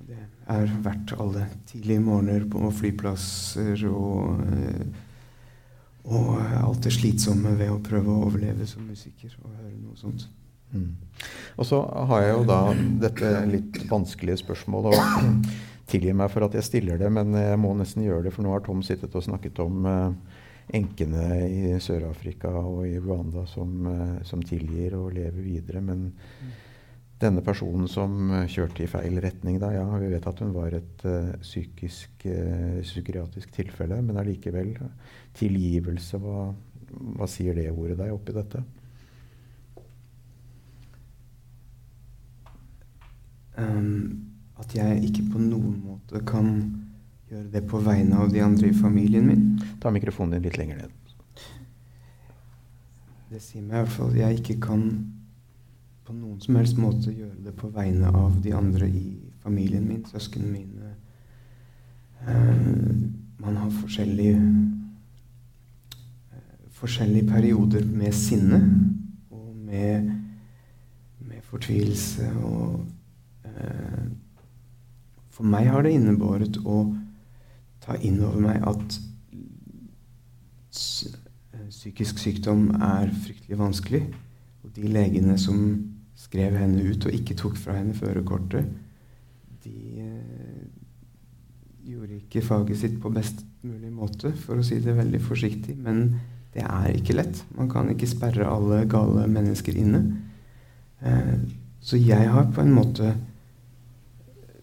Det er verdt alle tidlige morgener på flyplasser og, eh, og alt det slitsomme ved å prøve å overleve som musiker og høre noe sånt. Mm. Og så har jeg jo da dette litt vanskelige spørsmålet. og Tilgi meg for at jeg stiller det, men jeg må nesten gjøre det, for nå har Tom sittet og snakket om eh, enkene i Sør-Afrika og i Rwanda som, eh, som, tilgir og lever videre. Men mm. Denne personen som uh, kjørte i feil retning da, ja, vi vet at hun var et psykisk, psykiatrisk tilfelle, men allikevel tilgivelse, hva, hva sier det ordet deg oppi dette? Um at jeg ikke på noen måte kan gjøre det på vegne av de andre i familien min. Ta mikrofonen din litt lenger ned. Det sier meg i hvert fall at jeg ikke kan på noen som helst måte gjøre det på vegne av de andre i familien min, søsknene mine. Uh, man har forskjellige uh, forskjellige perioder med sinne og med, med fortvilelse og uh, for meg har det innebåret å ta inn over meg at psykisk sykdom er fryktelig vanskelig. Og de legene som skrev henne ut og ikke tok fra henne førerkortet, de eh, gjorde ikke faget sitt på best mulig måte, for å si det veldig forsiktig. Men det er ikke lett. Man kan ikke sperre alle gale mennesker inne. Eh, så jeg har på en måte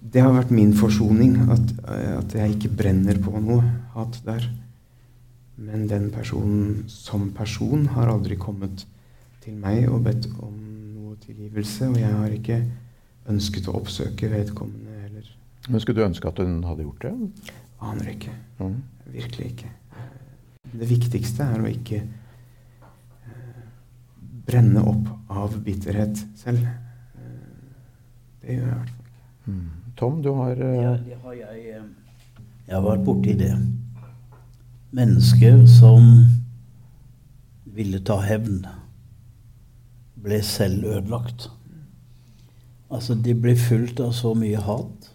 det har vært min forsoning. At, at, jeg ikke brenner på noe hat der. Men den personen som person har aldri kommet til meg og bedt om tilgivelse. Og jeg har ikke ønsket å oppsøke vedkommende heller. Men Skulle du ønske at hun hadde gjort det? Aner ikke. Mm. Virkelig ikke. Det viktigste er å ikke eh, brenne opp av bitterhet selv. Eh, det gjør jeg i hvert fall ikke. Mm. Tom, du har uh... Ja, det har jeg. Eh, jeg har vært borti det. Mennesker som ville ta hevn, ble selv ødelagt. Altså, de ble fulgt av så mye hat.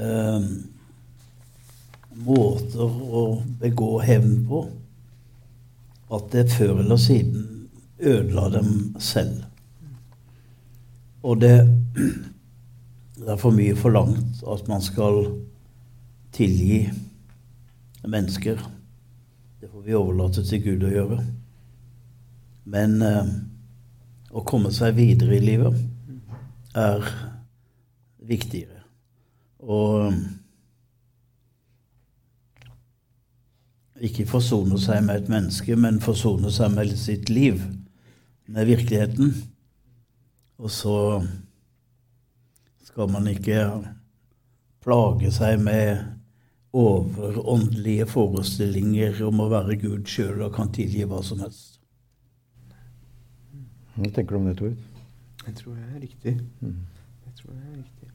Eh, måter å begå hevn på at det før eller siden ødela dem selv. Og det det er for mye forlangt at man skal tilgi mennesker. Det får vi overlate til Gud å gjøre. Men eh, å komme seg videre i livet er viktigere. Og ikke forsone seg med et menneske, men forsone seg med sitt liv, med virkeligheten. Og så skal man ikke plage seg med overåndelige forestillinger om å være Gud sjøl og kan tilgi hva som helst. Hva tenker du om det, Tord? Jeg tror det er riktig. Mm. Jeg tror det er riktig.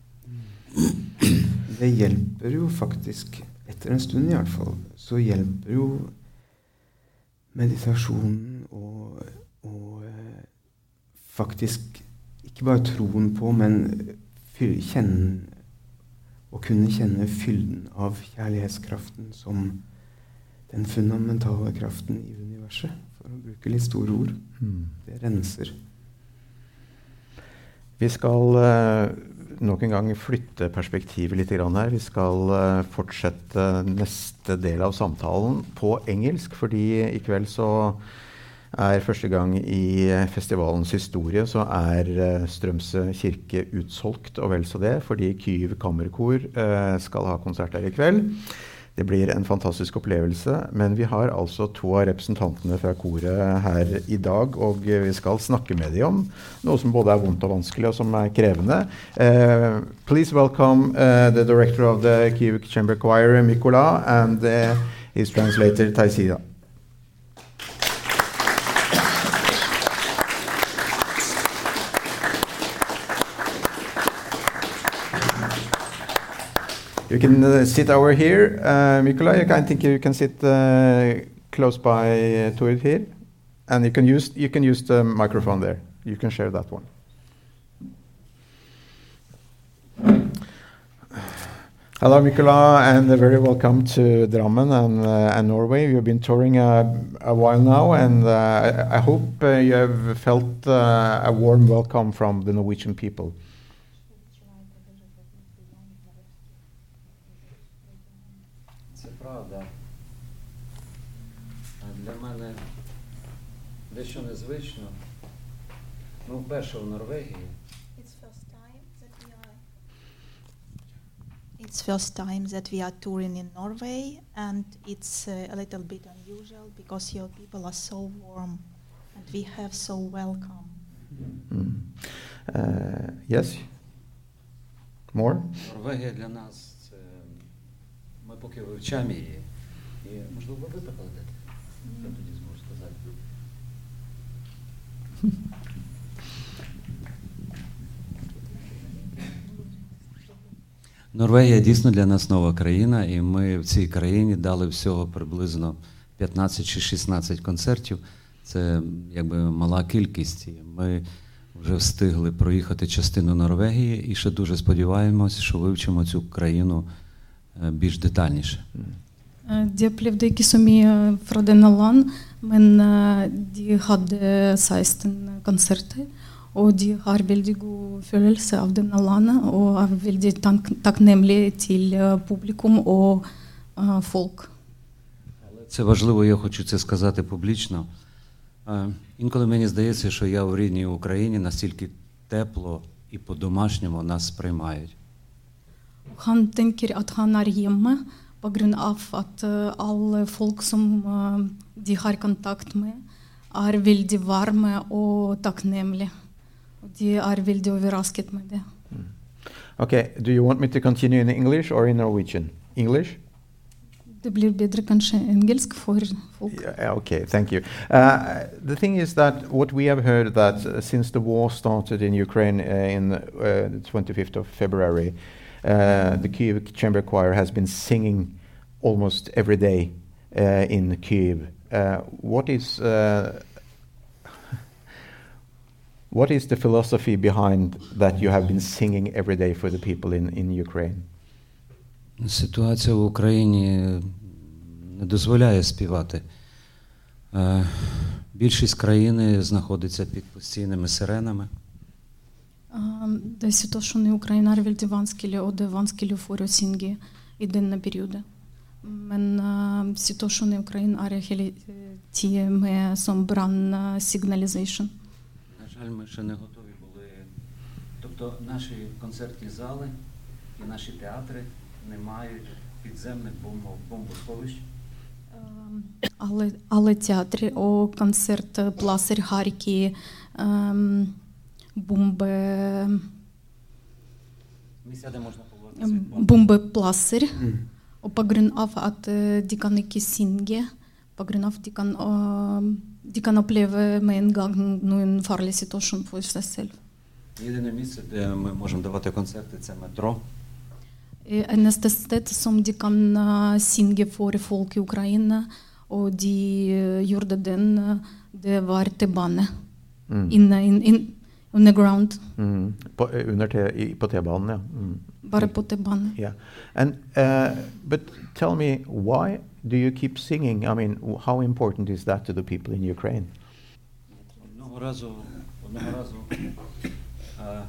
Det hjelper jo faktisk, etter en stund i hvert fall, så hjelper jo meditasjonen og, og eh, faktisk ikke bare troen på, men kjenne, å kunne kjenne fylden av kjærlighetskraften som den fundamentale kraften i universet, for å bruke litt store ord. Mm. Det renser. Vi skal uh, nok en gang flytte perspektivet litt her. Vi skal uh, fortsette neste del av samtalen på engelsk, fordi i kveld så er første gang i festivalens historie så er uh, Strømsø kirke utsolgt, og vel så det, fordi Kyiv kammerkor skal ha konsert der i kveld. Det blir en fantastisk opplevelse. Men vi har altså to av representantene fra koret her i dag, og vi skal snakke med dem om noe som både er vondt og vanskelig, og som er krevende. Uh, please welcome uh, the director of the Kyiv Chamber Choir, Mikola, and uh, his translator, Taisida. You can uh, sit over here, uh, Mikola. I think you can sit uh, close by uh, to it here, and you can use you can use the microphone there. You can share that one. Hello, Mikola, and very welcome to Drammen and, uh, and Norway. You've been touring a, a while now, and uh, I, I hope uh, you have felt uh, a warm welcome from the Norwegian people. вперше в Норвегії. It's first time that we are. It's first time that we are touring in Norway, and it's uh, a little bit unusual because your people are so warm, and we have so welcome. Mm. Uh, yes? More? Норвегія для нас це. Ми поки вивчаємо її. І можливо ви прикладете? Я тоді зможу сказати. Норвегія дійсно для нас нова країна, і ми в цій країні дали всього приблизно 15 чи 16 концертів. Це якби мала кількість. Ми вже встигли проїхати частину Норвегії і ще дуже сподіваємось, що вивчимо цю країну е, більш детальніше. Eh, De opplevde ikke så mye fra denne land, men de hadde 16 konserter. Og de har veldig god følelse av denne landet og er veldig takk takknemlige til eh, publikum og eh, folk. Але це важливо, я хочу це сказати публічно. Е, Інколи мені здається, що я в рідній Україні настільки тепло і по-домашньому нас сприймають. Han tenker at han er hjemme pga. at eh, alle folk som eh, de har kontakt med, er veldig varme og takknemlige. De er veldig overrasket med det. Okay, do you want me to continue in English or in Norwegian? English? Det blir bedre kanskje engelsk for folk. Yeah, okay, thank you. Uh, the thing is that what we have heard that uh, since the war started in Ukraine uh, in uh, the 25th of February, uh, the Kyiv Chamber Choir has been singing almost every day uh, in Kyiv. What is what is the philosophy behind that you have been singing every day for the people in, in Ukraine? Ситуація в Україні не дозволяє співати. Е, Більшість країни знаходиться під постійними сиренами. Ah, er er og det er vanskelig for å synge i denne perioden. Men ah, situasjonen i Ukraina er hele eh, tiden med som brannsignalization. На жаль, ми ще не готові були. Тобто наші концертні зали і наші театри не мають підземних бомбосховищ. Ем, але але театри, о концерт Пласер Харкі, ем, бомби. Місця, де можна побувати. Ем, бомби Пласер. Mm. Опагринав от е, діканики Сінге. Пагринав дікан. О... kan ikke synge, på grunn av at de kan, eh, de kan oppleve med en gang noen farlig situasjon for seg selv. Єдине місце, де ми можемо давати концерти, це метро. Eh, Eneste sted som de kan eh, synge for folk i Ukraina, og de eh, gjorde den, eh, det var T-bane. Mm. Inne, in, in, underground. Mm. På, eh, under te, i, på T-banen, ja. Mm. Bare på T-bane. Yeah, and uh, but tell me, why do you keep singing? I mean, how important is that to the people in Ukraine? Одного разу, одного разу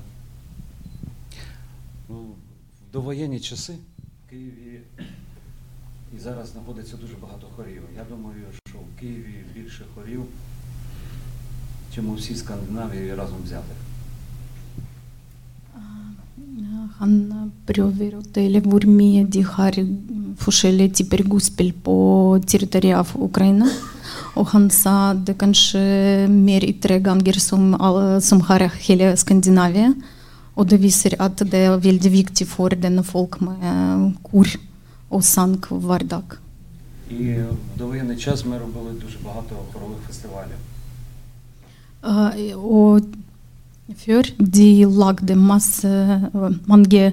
ну, довоєнні часи в Києві і зараз знаходиться дуже багато хорів. Я думаю, що в Києві більше хорів, чим у всій Скандинавії разом взятих. Han prøver å telle hvor mye de har mm, forskjellige typer godspill på territoriet av Ukraina. Og han sa det kanskje mer i tre ganger som, alle- som har hele Skandinavia. Og det viser at det er veldig viktig for denne folk med eh, kor og sang hver dag. І в довоєнний час ми робили дуже багато хорових фестивалів. Eh, og før de lagde masse, eh, mange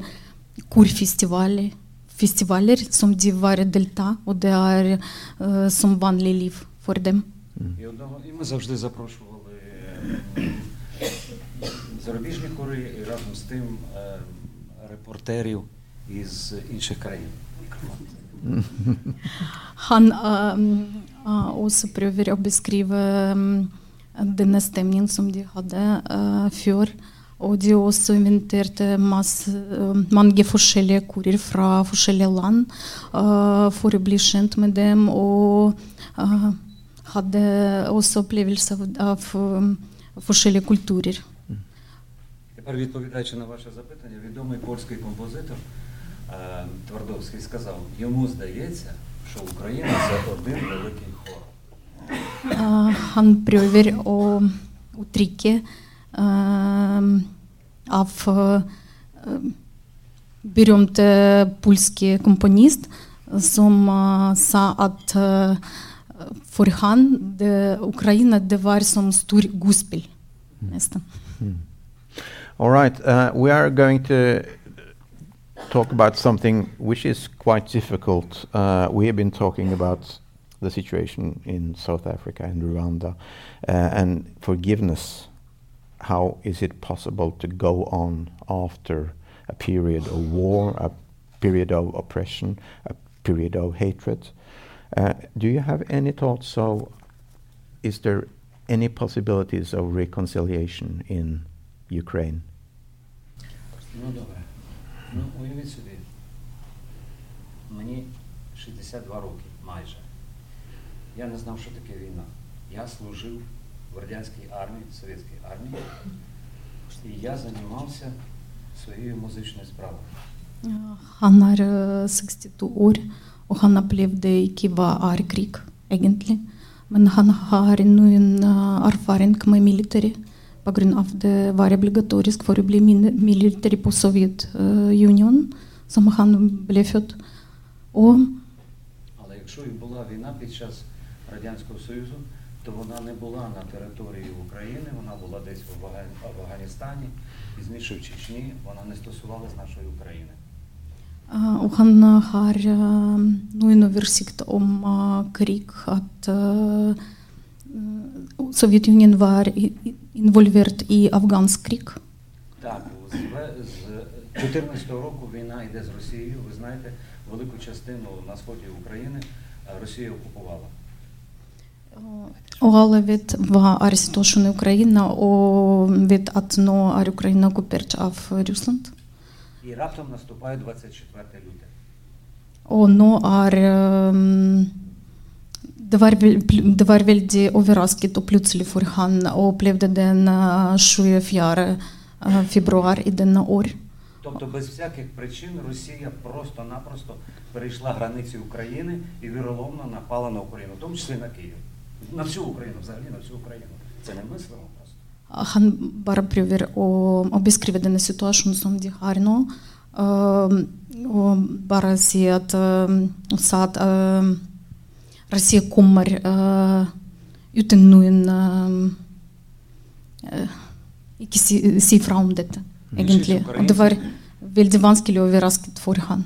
korfestivaler festivaler som de var delta, og det er eh, som vanlig liv for dem. І, одного- і ми завжди запрошували е, зарубіжні хори і разом з тим е, репортерів із інших країн. Han eh, eh, også prøver å beskrive eh, Դնես տեմնին սումդի հադը ֆյուր օդիոս ինտերտ մաս մանգե ֆուշելե կուրիր ֆրա ֆուշելե լան ֆուրի բլիշենտ մդեմ օ հադը осо плевельса в фушелі культурі. Тепер відповідаючи на ваше запитання, відомий польський композитор е, Твардовський сказав: йому здається, що Україна це один великий хор. Eh, han prøver å uttrykke eh, av eh, berømte polske komponist som sa at for han Ukraina det var som stor gospel. Nesten. All right, uh, we are going to talk about something which is quite difficult. Uh, we have been talking about the situation in South Africa and Rwanda uh, and forgiveness. How is it possible to go on after a period of war, a period of oppression, a period of hatred? Uh, do you have any thoughts? So, is there any possibilities of reconciliation in Ukraine? Ну добре. Ну уявіть собі, мені 62 роки майже. Я не знав, що таке війна. Я служив в радянській армії, в совєтській армії, і я займався своєю музичною справою. Ja, Han er eh, 62 år, og han opplevde ikke hva er krig, egentlig. Men han har noen eh, erfaring med militæret pga. det var obligatorisk for å bli min- militær på Sovjetunionen, som han ble født. Og Але якщо і була війна під час Радянського Союзу, то вона не була на території України, вона була десь в Афганістані, пізніше в Чечні, вона не стосувалась нашої України. Уханна хар нуйно вірсікт крік от е, Совєтюнін вар інвольверт і Афганськ крік. Так, з 2014 року війна йде з Росією. Ви знаєте, велику частину на сході України Росія окупувала. Огалевит ва арестошуны Україна, о від атно ар Україна куперчав Рюсланд. І раптом наступає 24 лютого. Оно ар ем, Двар вельді овераски то плюцлі фурхан о плевдеден шує фяре фебруар і ден на ор. Тобто без всяких причин Росія просто-напросто перейшла границі України і віроломно напала на Україну, в тому числі на Київ. На всю Україну, взагалі на всю Україну. Це не мислимо просто. Han bare prøver å, å beskrive denne situasjonen som de har nå. eh, og bare si at, eh, sa at eh, Russia kommer eh, uten noen eh, eh, Ikke si, si fra om dette, egentlig. Og det var veldig vanskelig og overrasket for han.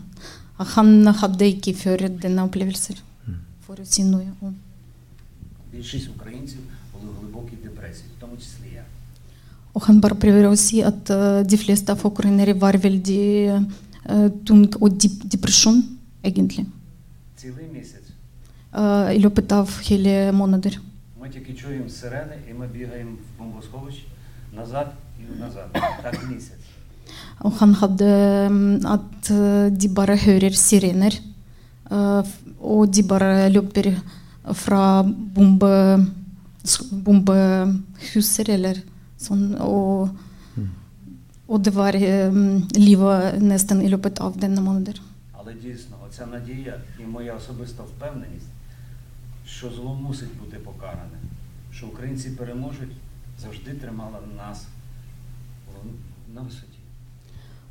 Han hadde ikke før denne opplevelsen for å si noe om. Більшість українців були в глибокій депресії, в тому числі я. Og han bare prøver å si at eh, de fleste av ukrainere var veldig eh, tung og dep depresjon, egentlig. Цілий місяць eh, I løpet av hele måneder. ми тільки чуємо сирени, і ми бігаємо в бомбосховище назад і назад. Так місяць. Og han hadde mm, at eh, de bare hører sirener, eh, f- og de bare løper fra bombe, s- bombehuser eller sånn. Og, og det var eh, livet nesten i løpet av denne måneden. Але дійсно, оця надія і моя особиста впевненість, що зло мусить бути покаране, що українці переможуть, завжди trimala нас в- на висоті.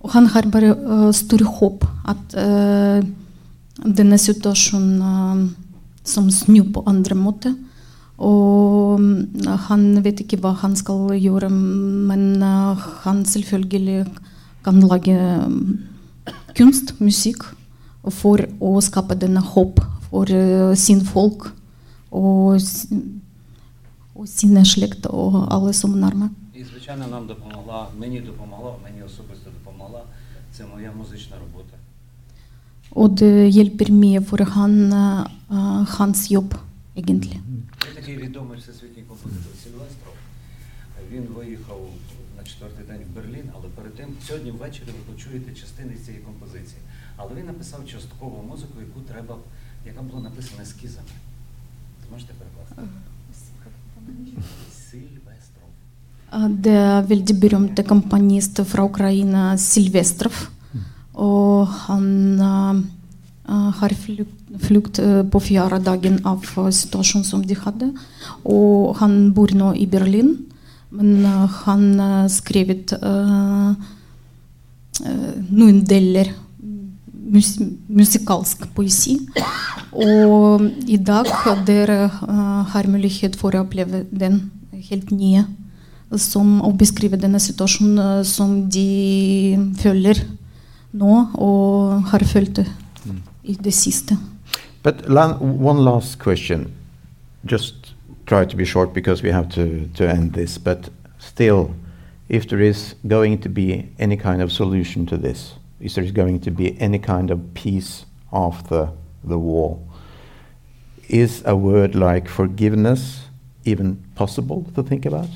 Og han har bare eh, stor håp at eh, denne situasjonen eh, som snur på andre måter. Og mm, han vet ikke hva han skal gjøre, men eh, han selvfølgelig kan lage mm, kunst, musikk, for å skape denne håp for eh, sin folk og, og sine slekt og alle som er nærme. І, звичайно, нам допомогла, мені допомогла, мені особисто допомогла. Це моя музична робота. Og det hjelper mye for han, eh, hans jobb, egentlig. Такий відомий всесвітній композитор Сільвестров. Він виїхав на четвертий день в Берлін, але перед тим сьогодні ввечері ви почуєте частини цієї композиції. Але він написав часткову музику, яку треба, яка була написана ескізами. Зможете перекласти? Сильвестров. Eh, Det er veldig berømte komponist fra Ukraina, Silvestrov. Og han eh, eh, har flukt, eh, på fjerde dagen av situasjonen som de hadde. Og han bor nå i Berlin. Men han uh, skrevet noen deler mus musikalsk poesi. Og i dag dere har mulighet for å oppleve den helt nye. Som å beskrive denne situasjonen som de føler nå, og har følt det i det siste. But lan- one last question. Just try to be short because we have to, to end this. But still, if there is going to be any kind of solution to this, if there is going to be any kind of peace after the war, is a word like forgiveness even possible to think about?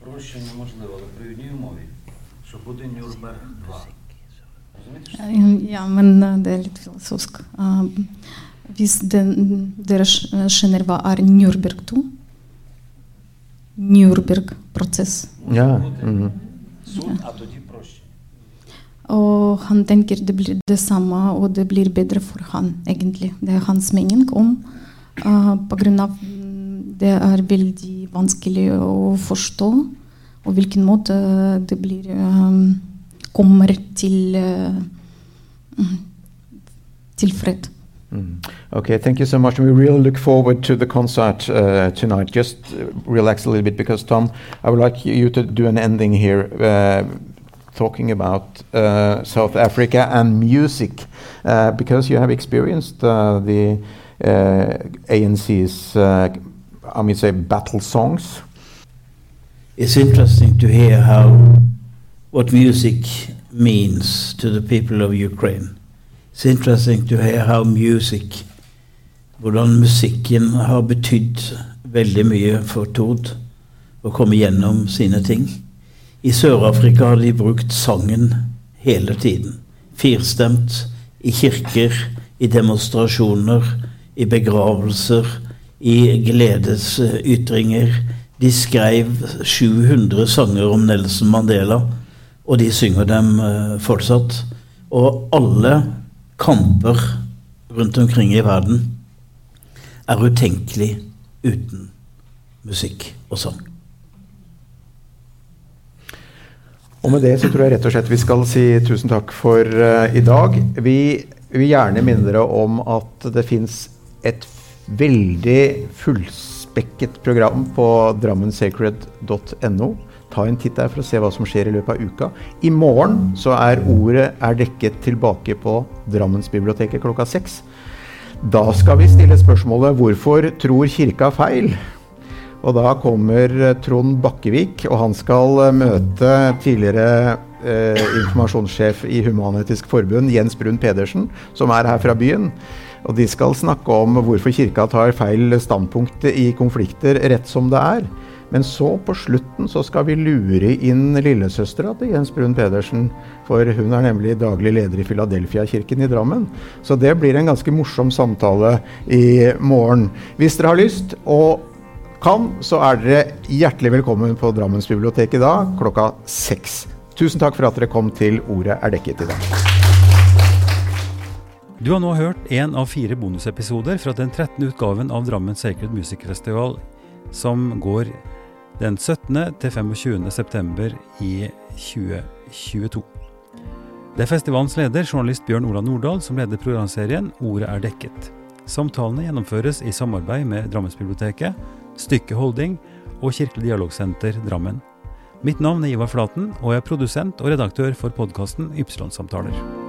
Прощення можливо, але при одній умові, що буде Нюрнберг 2. Ja, men det er litt filosofisk. Hvis den, skjønner hva er Nürnberg 2? Nürnberg-prosess. Ja. Mm. Og han tenker det blir det samme, og det blir bedre for han, egentlig. Det er hans mening om uh, Pga. det er veldig vanskelig å forstå, på hvilken måte det blir um, kommer til uh, mm, til fred. Mm. Okay, thank you so much. We really look forward to the concert uh, tonight. Just uh, relax a little bit because, Tom, I would like you to do an ending here uh, talking about uh, South Africa and music uh, because you have experienced uh, the uh, ANC's, uh, I mean, say, battle songs. It's interesting to hear how what music means to the people of Ukraine. It's interesting to hear how music Hvordan musikken har betydd veldig mye for Tord å komme gjennom sine ting. I Sør-Afrika har de brukt sangen hele tiden. Firstemt. I kirker, i demonstrasjoner, i begravelser, i gledesytringer. De skrev 700 sanger om Nelson Mandela, og de synger dem eh, fortsatt. Og alle kamper rundt omkring i verden er utenkelig uten musikk og sang. Og med det så tror jeg rett og slett vi skal si tusen takk for uh, i dag. Vi vil gjerne minne dere om at det fins et veldig fullspekket program på drammensacred.no. Ta en titt der for å se hva som skjer i løpet av uka. I morgen så er ordet er dekket tilbake på Drammensbiblioteket klokka seks. Da skal vi stille spørsmålet 'Hvorfor tror kirka feil?' Og da kommer eh, Trond Bakkevik, og han skal eh, møte tidligere eh, informasjonssjef i Human-Etisk Forbund, Jens Brun Pedersen, som er her fra byen. Og de skal snakke om hvorfor kirka tar feil standpunkt i konflikter rett som det er. Men så, på slutten, så skal vi lure inn lillesøstera til Jens Brun Pedersen. For hun er nemlig daglig leder i Filadelfia-kirken i Drammen. Så det blir en ganske morsom samtale i morgen. Hvis dere har lyst, og kan, så er dere hjertelig velkommen på Drammensbiblioteket da, klokka seks. Tusen takk for at dere kom til Ordet er dekket i dag. Du har nå hørt én av fire bonusepisoder fra den 13. utgaven av Drammen Sacred Music Festival, som går den 17. til 25. september i 2022. Det er festivalens leder, journalist Bjørn Ola Nordahl, som leder programserien Ordet er dekket. Samtalene gjennomføres i samarbeid med Drammensbiblioteket, Stykke Holding og Kirkelig dialogsenter Drammen. Mitt navn er Ivar Flaten, og jeg er produsent og redaktør for podkasten Ypsilon-samtaler.